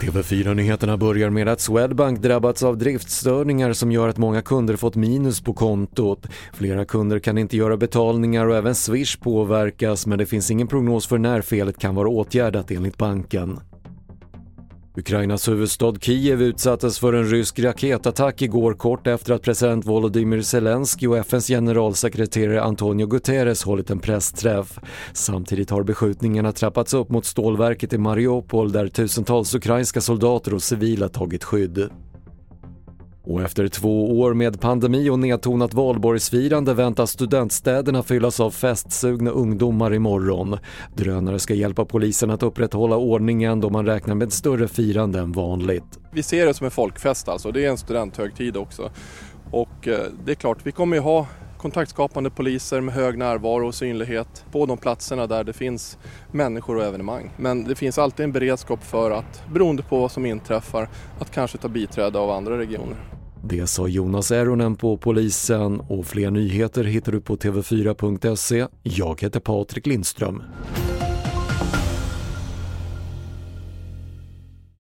TV4-nyheterna börjar med att Swedbank drabbats av driftstörningar som gör att många kunder fått minus på kontot. Flera kunder kan inte göra betalningar och även Swish påverkas men det finns ingen prognos för när felet kan vara åtgärdat enligt banken. Ukrainas huvudstad Kiev utsattes för en rysk raketattack igår kort efter att president Volodymyr Zelensky och FNs generalsekreterare Antonio Guterres hållit en pressträff. Samtidigt har beskjutningarna trappats upp mot stålverket i Mariupol där tusentals ukrainska soldater och civila tagit skydd. Och efter två år med pandemi och nedtonat valborgsfirande väntas studentstäderna fyllas av festsugna ungdomar imorgon. Drönare ska hjälpa polisen att upprätthålla ordningen då man räknar med större firande än vanligt. Vi ser det som en folkfest alltså, det är en studenthögtid också. Och eh, det är klart, vi kommer ju ha kontaktskapande poliser med hög närvaro och synlighet på de platserna där det finns människor och evenemang. Men det finns alltid en beredskap för att, beroende på vad som inträffar, att kanske ta biträde av andra regioner. Det sa Jonas Eronen på polisen och fler nyheter hittar du på tv4.se. Jag heter Patrik Lindström.